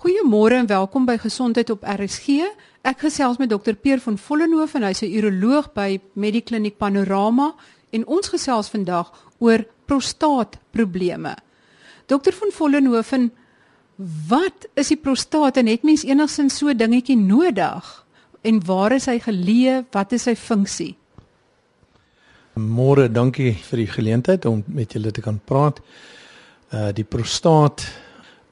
Goeiemôre en welkom by Gesondheid op RSG. Ek gesels met dokter Peer van Vollenhoven, hy's 'n uroloog by Medikliniek Panorama en ons gesels vandag oor prostaatprobleme. Dokter van Vollenhoven, wat is die prostaat en het mens enigsins so dingetjie nodig? En waar is hy geleë? Wat is sy funksie? Môre, dankie vir die geleentheid om met julle te kan praat. Uh die prostaat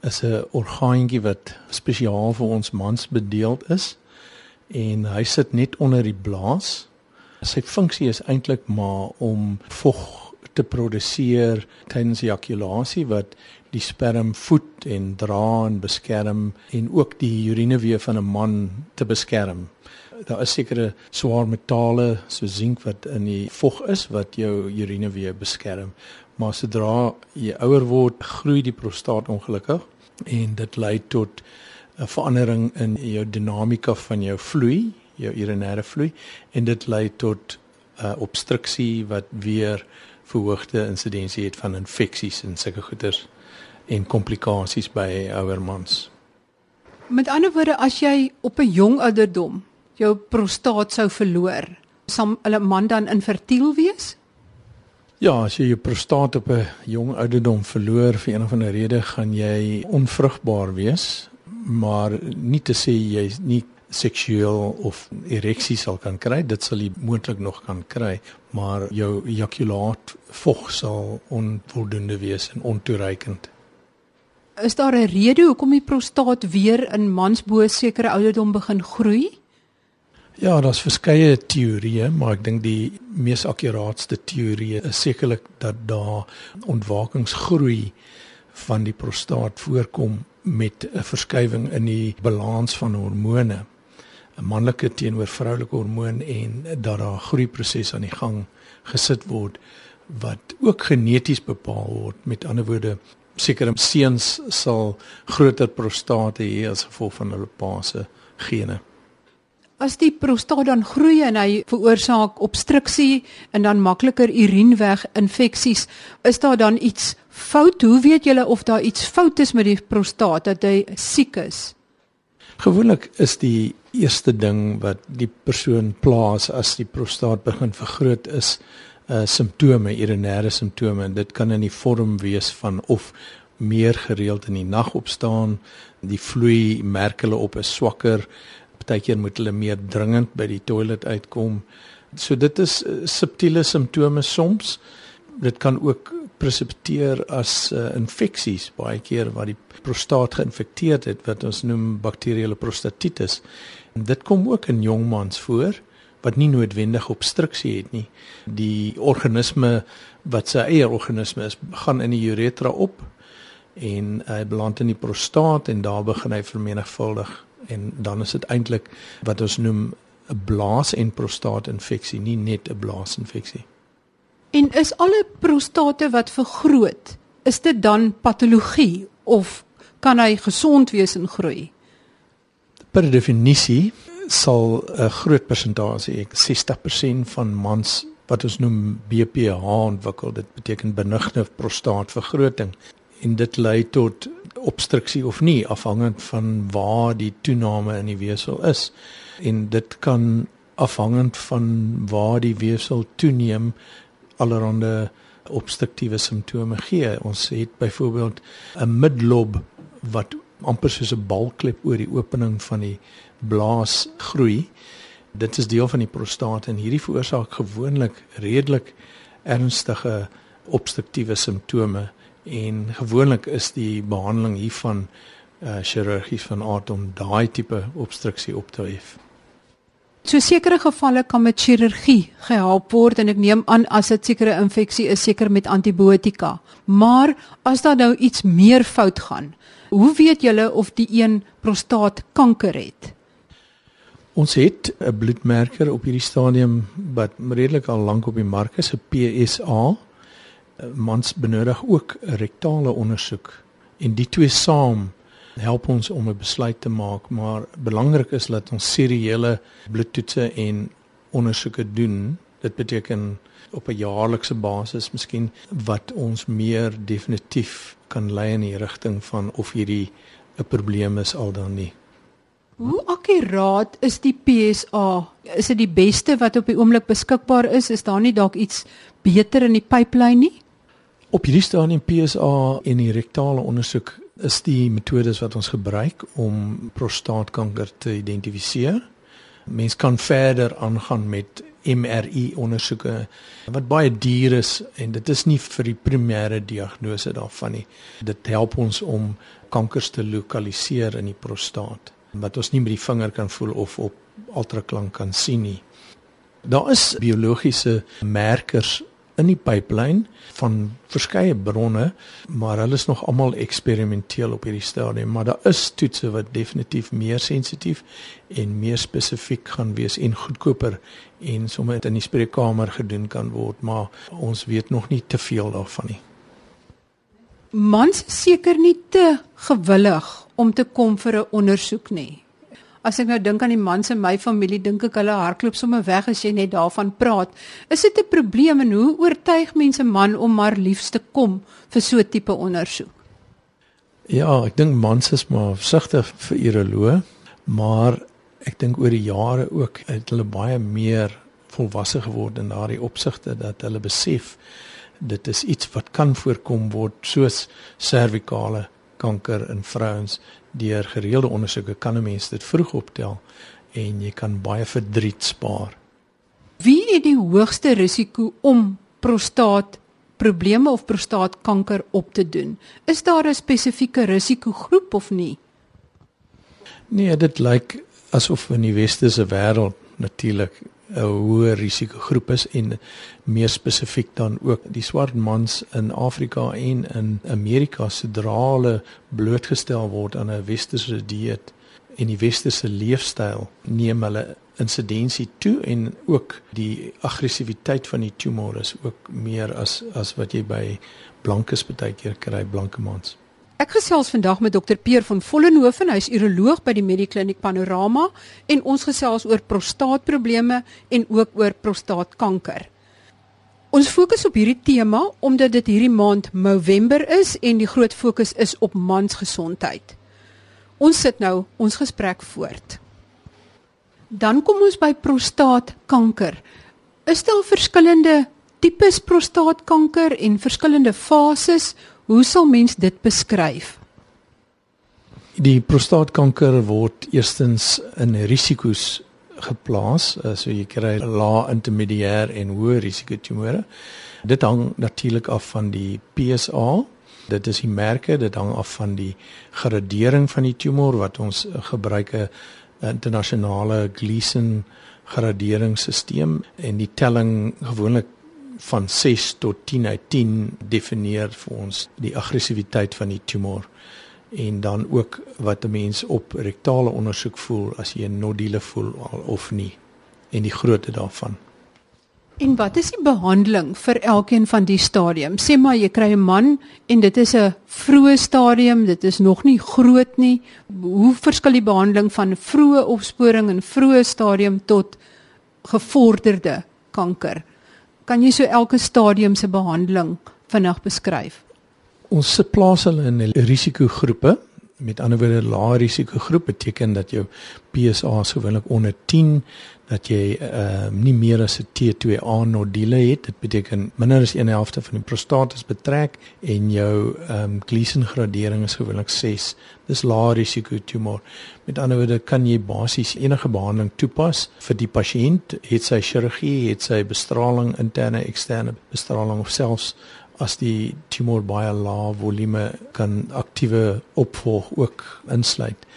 is 'n orgaantjie wat spesiaal vir ons mans bedeeld is en hy sit net onder die blaas. Sy funksie is eintlik maar om vog te produseer tydens ejakulasie wat die sperm voed en dra en beskerm en ook die urineweë van 'n man te beskerm. Daar is sekere swaar metale so sink wat in die vog is wat jou urineweë beskerm maar sodra jy ouer word, groei die prostaat ongelukkig en dit lei tot 'n verandering in jou dinamika van jou vloei, jou urinêre vloei en dit lei tot 'n uh, obstruksie wat weer verhoogde insidensie het van infeksies en sulke goeters en komplikasies by ouer mans. Met ander woorde, as jy op 'n jong ouderdom jou prostaat sou verloor, sal 'n man dan infertiel wees? Ja, as jy jou prostaat op 'n jong ouderdom verloor vir een of ander rede, gaan jy onvrugbaar wees, maar nie te sê jy nie seksueel of ereksie sal kan kry, dit sal jy moontlik nog kan kry, maar jou ejakulaat vog sal onvoldoende wees en ontoereikend. Is daar 'n rede hoekom die prostaat weer in mans bo sekere ouderdom begin groei? Ja, daar's verskeie teorieë, maar ek dink die mees akkuraatste teorie is sekerlik dat daar ontwakingsgroei van die prostaat voorkom met 'n verskywing in die balans van hormone. 'n Manlike teenoor vroulike hormoon en dat daar groeiproses aan die gang gesit word wat ook geneties bepaal word. Met ander woorde, sekere seuns sal groter prostate hê as gevolg van hulle pa se gene. As die prostaat dan groei en hy veroorsaak obstruksie en dan makliker urienweg infeksies, is daar dan iets fout? Hoe weet julle of daar iets fout is met die prostaat dat hy siek is? Gewoonlik is die eerste ding wat die persoon plaas as die prostaat begin vergroot is uh simptome, urinêre simptome en dit kan in die vorm wees van of meer gereeld in die nag opstaan, die vloei merk hulle op is swakker, partykeer moet hulle meer dringend by die toilet uitkom. So dit is uh, subtiele simptome soms. Dit kan ook presepteer as uh, infeksies baie keer waar die prostaat geïnfekteer het wat ons noem bakterieële prostatitis. En dit kom ook in jong mans voor wat nie noodwendig obstruksie het nie. Die organisme wat sy eie organisme is, gaan in die uretra op en hy beland in die prostaat en daar begin hy vermenigvuldig en dan is dit eintlik wat ons noem 'n blaas en prostaatinfeksie, nie net 'n blaasinfeksie. En is alle prostate wat vergroot, is dit dan patologie of kan hy gesond wees en groei? Per definisie sal 'n groot persentasie, 60% van mans wat ons noem BPH ontwikkel. Dit beteken benigne prostaatvergroting en dit lei tot obstruksie of nie afhangend van waar die toename in die weefsel is. En dit kan afhangend van waar die weefsel toeneem allerhande obstruktiewe simptome gee. Ons het byvoorbeeld 'n midlob wat amper soos 'n balklep oor die opening van die blaas groei. Dit is deel van die prostaat en hierdie veroorsaak gewoonlik redelik ernstige obstruktiewe simptome en gewoonlik is die behandeling hiervan uh, chirurgies van aard om daai tipe obstruksie op te hef. So sekere gevalle kan met chirurgie gehelp word en ek neem aan as dit sekere infeksie is seker met antibiotika. Maar as daar nou iets meer fout gaan, hoe weet julle of die een prostaatkanker het? Ons het 'n bloedmerker op hierdie stadium wat redelik al lank op die mark is, 'n PSA mans benodig ook 'n rektale ondersoek en die twee saam help ons om 'n besluit te maak maar belangrik is dat ons seriële bloedtoetse en ondersoeke doen dit beteken op 'n jaarlikse basis miskien wat ons meer definitief kan lei in die rigting van of hierdie 'n probleem is al dan nie. Hoe akkuraat is die PSA? Is dit die beste wat op die oomblik beskikbaar is? Is daar nie dalk iets beter in die pipeline nie? Op hierdie stadium PSA en die rektale ondersoek is die metodes wat ons gebruik om prostaatkanker te identifiseer. Mens kan verder aangaan met MRI ondersoeke wat baie duur is en dit is nie vir die primêre diagnose daarvan nie. Dit help ons om kankers te lokaliseer in die prostaat wat ons nie met die vinger kan voel of op ultraklank kan sien nie. Daar is biologiese merkers in die pipeline van verskeie bronne, maar hulle is nog almal eksperimenteel op hierdie stadium, maar daar is toetse wat definitief meer sensitief en meer spesifiek gaan wees en goedkoper en sommer in die spreekkamer gedoen kan word, maar ons weet nog nie te veel daarvan nie. Mans seker nie te gewillig om te kom vir 'n ondersoek nie. As ek nou dink aan die mans in my familie, dink ek hulle hardloop sommer weg as jy net daarvan praat. Is dit 'n probleem en hoe oortuig mense man om maar liefs te kom vir so 'n tipe ondersoek? Ja, ek dink mans is maar versigtig vir uroloog, maar ek dink oor die jare ook het hulle baie meer volwasse geword in daardie opsigte dat hulle besef dit is iets wat kan voorkom word soos servikale kanker in vrouens deur gereelde ondersoeke kan 'n mens dit vroeg optel en jy kan baie verdriet spaar. Wie het die hoogste risiko om prostaat probleme of prostaatkanker op te doen? Is daar 'n spesifieke risikogroep of nie? Nee, dit lyk asof in die westerse wêreld natuurlik 'n hoë risikogroep is en meer spesifiek dan ook die swart mans in Afrika en in Amerika sodra hulle blootgestel word aan 'n westerse dieet en die westerse leefstyl neem hulle insidensie toe en ook die aggressiwiteit van die tumor is ook meer as as wat jy by blankes baie keer kry blanke mans. Ek gesels vandag met dokter Peer van Vollenhoven, hy's uroloog by die Medikliniek Panorama en ons gesels oor prostaatprobleme en ook oor prostaatkanker. Ons fokus op hierdie tema omdat dit hierdie maand November is en die groot fokus is op mansgesondheid. Ons sit nou ons gesprek voort. Dan kom ons by prostaatkanker. Is daar verskillende tipes prostaatkanker en verskillende fases? Hoe sal mens dit beskryf? Die prostaatkanker word eerstens in risiko's geplaas, eh, so jy kry lae, intermediêr en hoë risiko tumore. Dit hang natuurlik af van die PSA. Dit is die merke, dit hang af van die gradering van die tumor wat ons gebruik 'n internasionale Gleason graderingsstelsel en die telling gewoonlik van 6 tot 10 uit 10 definieer vir ons die aggressiwiteit van die tumor en dan ook wat 'n mens op rektale ondersoek voel as jy 'n nodule voel of nie en die grootte daarvan. En wat is die behandeling vir elkeen van die stadium? Sê maar jy kry 'n man en dit is 'n vroeë stadium, dit is nog nie groot nie. Hoe verskil die behandeling van vroeë opsporing en vroeë stadium tot gevorderde kanker? Kan jy so elke stadium se behandeling vinnig beskryf? Ons se plaas hulle in risikogroepe. Met ander woorde, lae risikogroep beteken dat jou PSA gewoonlik onder 10, dat jy uh, nie meer as 'n T2A nodule het. Dit beteken minder as 1/2 van die prostaat is betrek en jou ehm um, Gleason gradering is gewoonlik 6. Dis lae risiko tumor. Met ander woorde, kan jy basies enige behandeling toepas vir die pasiënt, het sy chirurgie, het sy bestraling, interne, eksterne bestraling of selfs as die tumor baie lae volume kan aktiewe opvolg ook insluit.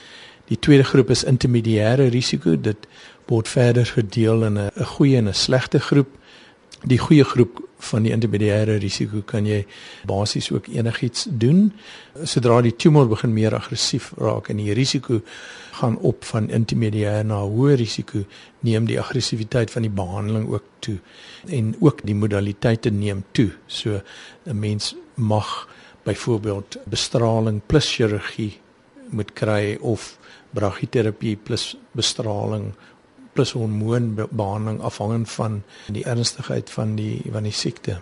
Die tweede groep is intermediêre risiko. Dit word verder verdeel in 'n goeie en 'n slegte groep. Die goeie groep van die intermediêre risiko kan jy basies ook enigiets doen. Sodra die tumor begin meer aggressief raak en die risiko gaan op van intermediêr na hoë risiko, neem die aggressiwiteit van die behandeling ook toe en ook die modaliteite neem toe. So 'n mens mag byvoorbeeld bestraling plus chirurgie moet kry of brachyterapie plus bestraling plus hormoonbehandeling afhangend van die ernstigheid van die van die siekte.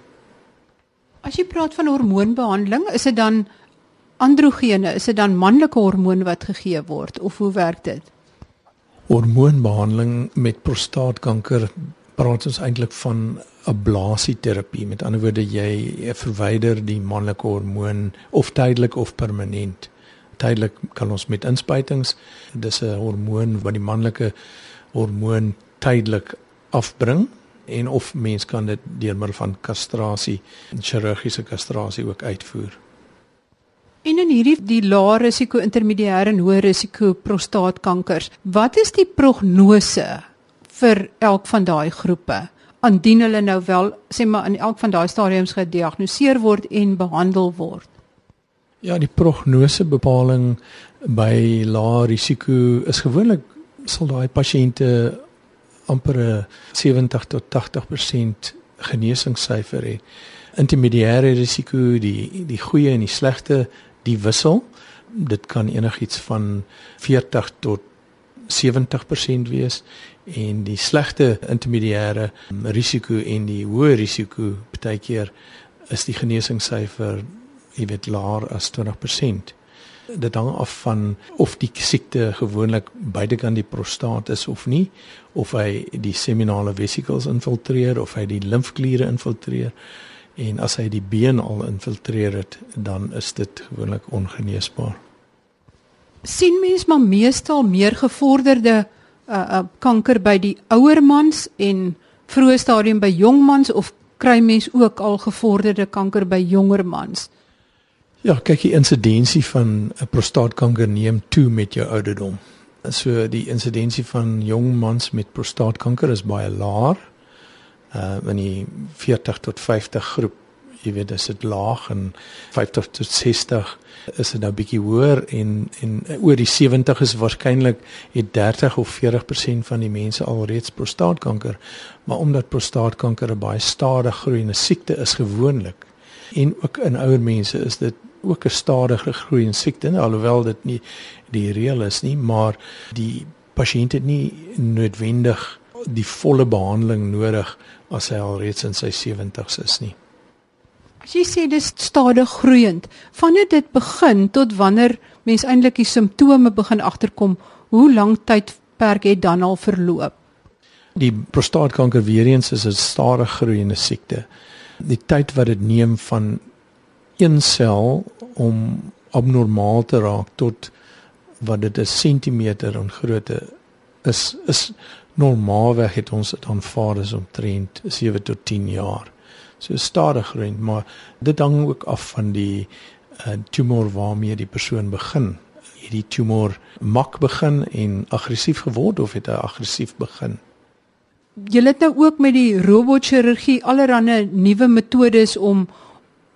As jy praat van hormoonbehandeling, is dit dan androgene, is dit dan manlike hormoon wat gegee word of hoe werk dit? Hormoonbehandeling met prostaatkanker praat ons eintlik van ablasieterapie. Met ander woorde, jy verwyder die manlike hormoon of tydelik of permanent. Tydelik kan ons met inspuitings, dis 'n hormoon wat die manlike hormoon tydelik afbring en of mens kan dit deur middel van kastrasie, chirurgiese kastrasie ook uitvoer. En in hierdie die lae risiko, intermediêre en hoë risiko prostaatkankers, wat is die prognose vir elk van daai groepe? Andien hulle nou wel sê maar in elk van daai stadiums gediagnoseer word en behandel word. Ja, die prognose bepaling by lae risiko is gewoonlik sal daai pasiënte amper 70 tot 80% genesingssyfer hê. Intermediêre risiko, die die goeie en die slegte, die wissel. Dit kan enigiets van 40 tot 70% wees en die slegte intermediêre risiko en die hoë risiko baie keer is die genesingssyfer jy weet laer as 20% dit hang af van of die siekte gewoonlik buitekant die prostaat is of nie of hy die seminale vesicles infiltreer of hy die limfkliere infiltreer en as hy die been al infiltreer het dan is dit gewoonlik ongeneesbaar. Sien mens maar meestal meer gevorderde uh, uh, kanker by die ouer mans en vroeë stadium by jong mans of kry mens ook al gevorderde kanker by jonger mans Ja, kyk die insidensie van 'n prostaatkanker neem toe met jou ouderdom. So die insidensie van jong mans met prostaatkanker is baie laag. Uh in die 40 tot 50 groep, jy weet, is dit laag en 50 tot 60 is dit nou bietjie hoër en en oor die 70 is waarskynlik het 30 of 40% van die mense alreeds prostaatkanker. Maar omdat prostaatkanker 'n baie stadig groeiende siekte is gewoonlik en ook in ouer mense is dit ook 'n stadige groei in siekte, alhoewel dit nie die reël is nie, maar die pasiënt het nie noodwendig die volle behandeling nodig as hy al reeds in sy 70's is nie. As jy sê dis stadig groeiend, vanaf dit begin tot wanneer mens eintlik die simptome begin agterkom, hoe lank tydperk het dan al verloop? Die prostaatkanker weer eens is 'n stadig groeiende siekte. Die tyd wat dit neem van een sel om abnormaal te raak tot wat dit 'n sentimeter in grootte is is normaalweg het ons dit aanvaar as omtrent 7 tot 10 jaar. So stadig groei, maar dit hang ook af van die uh, tumor waarmee die persoon begin. Het die tumor mak begin en aggressief geword of het hy aggressief begin? Jy het nou ook met die robotchirurgie allerlei nuwe metodes om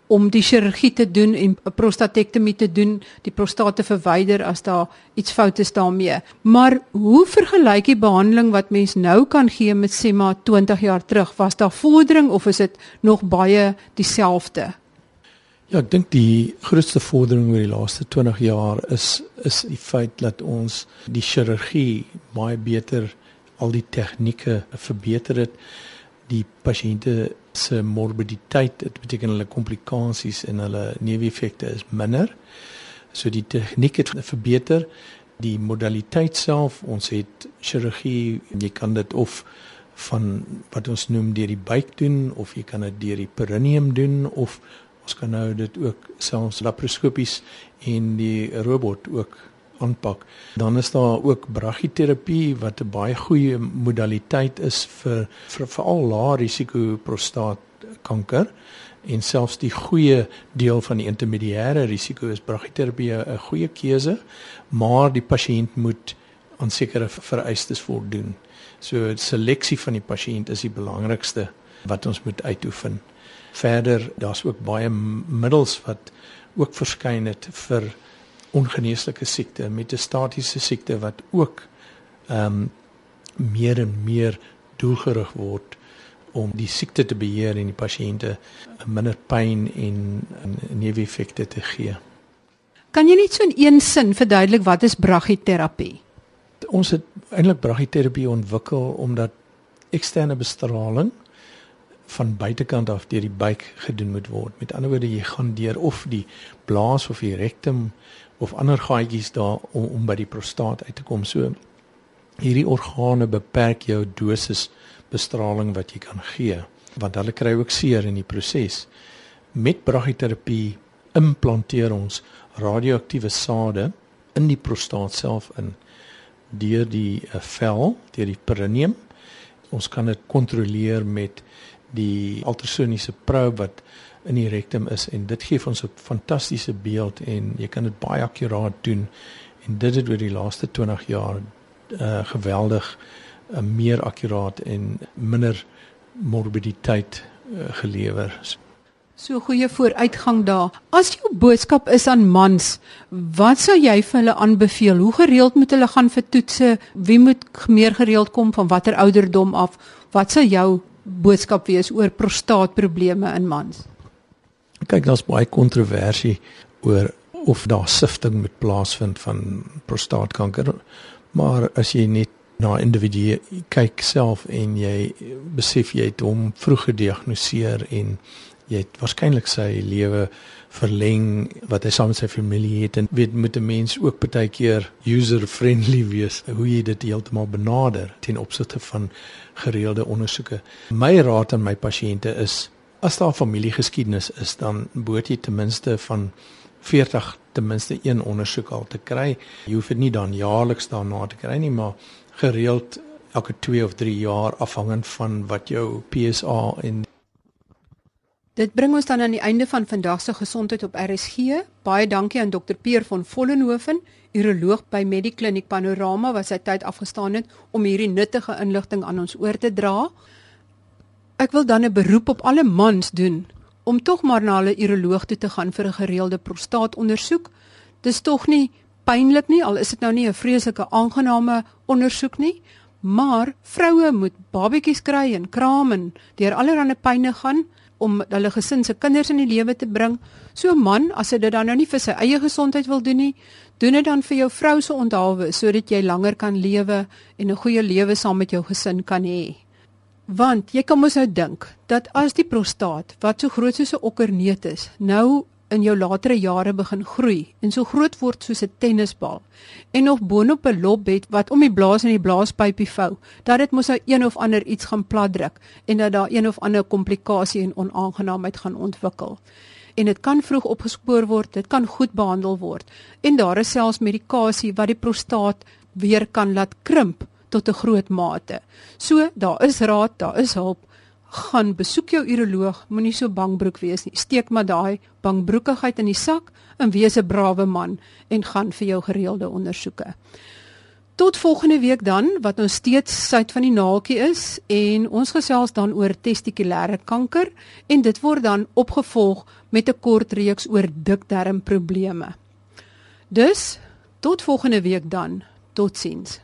om die chirurgie te doen en 'n prostatektomie te doen, die prostaat te verwyder as daar iets fout is daarmee. Maar hoe vergelyk jy behandeling wat mens nou kan gee met sê maar 20 jaar terug? Was daar vordering of is dit nog baie dieselfde? Ja, ek dink die grootste vordering oor die laaste 20 jaar is is die feit dat ons die chirurgie baie beter al die tegnieke verbeter het. Die pasiënte se morbiditeit, dit beteken hulle komplikasies en hulle neeweffekte is minder. So die tegniek het verbeter, die modaliteit self, ons het chirurgie, jy kan dit of van wat ons noem deur die buik doen of jy kan dit deur die perineum doen of ons kan nou dit ook selfs laparoskopies en die robot ook aanpak. Dan is daar ook brachyterapie wat 'n baie goeie modaliteit is vir veral lae risiko prostaatkanker en selfs die goeie deel van die intermediêre risiko is brachyterapie 'n goeie keuse, maar die pasiënt moet aan sekere vereistes voldoen. So seleksie van die pasiënt is die belangrikste wat ons moet uitoefen. Verder, daar's ook baie middels wat ook verskyn het vir ongeneeslike siekte, metastatiese siekte wat ook ehm um, meer en meer doelgerig word om die siekte te beheer en die pasiënte minder pyn en, en neeweffekte te gee. Kan jy net so in een sin verduidelik wat is brachyterapie? Ons het eintlik brachyterapie ontwikkel omdat eksterne bestraling van buitekant af deur die buik gedoen moet word. Met ander woorde, jy gaan deur of die blaas of die rektum of ander gaatjies daar om, om by die prostaat uit te kom. So hierdie organe beperk jou dosis bestraling wat jy kan gee, want hulle kry ook seer in die proses. Met brachyterapie implanteer ons radioaktiewe sade in die prostaat self in deur die uh, vel, deur die perineum. Ons kan dit kontroleer met die ultrasoniese probe wat in die rektum is en dit gee ons 'n fantastiese beeld en jy kan dit baie akkuraat doen en dit het oor die laaste 20 jaar uh, geweldig uh, meer akkuraat en minder morbiditeit uh, gelewer. So goeie vooruitgang daar. As jou boodskap is aan mans, wat sou jy vir hulle aanbeveel? Hoe gereeld moet hulle gaan vir toetse? Wie moet meer gereeld kom van watter ouderdom af? Wat sou jou boodskap wees oor prostaatprobleme in mans? Kyk, daar's baie kontroversie oor of daar sifting moet plaasvind van prostaatkanker. Maar as jy net na individue kyk self en jy besef jy het hom vroeg gediagnoseer en jy het waarskynlik sy lewe verleng wat hy saam met sy familie het en weet moet 'n mens ook baie keer user friendly wees hoe jy dit heeltemal benader ten opsigte van gereelde ondersoeke. My raad aan my pasiënte is as daar familiegeskiedenis is dan moet jy ten minste van 40 ten minste een ondersoek al te kry. Jy hoef dit nie dan jaarliks daarna te kry nie, maar gereeld elke 2 of 3 jaar afhangend van wat jou PSA en Dit bring ons dan aan die einde van vandag se gesondheid op RSG. Baie dankie aan Dr. Peer van Vollenhoven, uroloog by Medikliniek Panorama wat sy tyd afgestaan het om hierdie nuttige inligting aan ons oor te dra. Ek wil dan 'n beroep op alle mans doen om tog maar na hulle uroloog toe te gaan vir 'n gereelde prostaatondersoek. Dis tog nie pynlik nie, al is dit nou nie 'n vreeslike aangename ondersoek nie, maar vroue moet babetjies kry en kraam en deur allerlei pynne gaan om hulle gesin se kinders in die lewe te bring. So 'n man, as hy dit dan nou nie vir sy eie gesondheid wil doen nie, doen dit dan vir jou vrou se onthaalwe sodat jy langer kan lewe en 'n goeie lewe saam met jou gesin kan hê. Want jy kan mos nou dink dat as die prostaat wat so groot soos 'n okkerneut is, nou in jou latere jare begin groei en so groot word soos 'n tennisbal en nog boonop 'n lopbed wat om die blaas en die blaaspypie vou, dat dit mos nou een of ander iets gaan platdruk en dat daar een of ander komplikasie en onaangenaamheid gaan ontwikkel. En dit kan vroeg opgespoor word, dit kan goed behandel word en daar is selfs medikasie wat die prostaat weer kan laat krimp tot 'n groot mate. So, daar is raad, daar is hulp gaan besoek jou uroloog, moenie so bangbroek wees nie. Steek maar daai bangbroekigheid in die sak en wees 'n brawe man en gaan vir jou gereelde ondersoeke. Tot volgende week dan wat ons steeds suid van die naaltjie is en ons gesels dan oor testikulêre kanker en dit word dan opgevolg met 'n kort reeks oor dikdarmprobleme. Dus tot volgende week dan. Totsiens.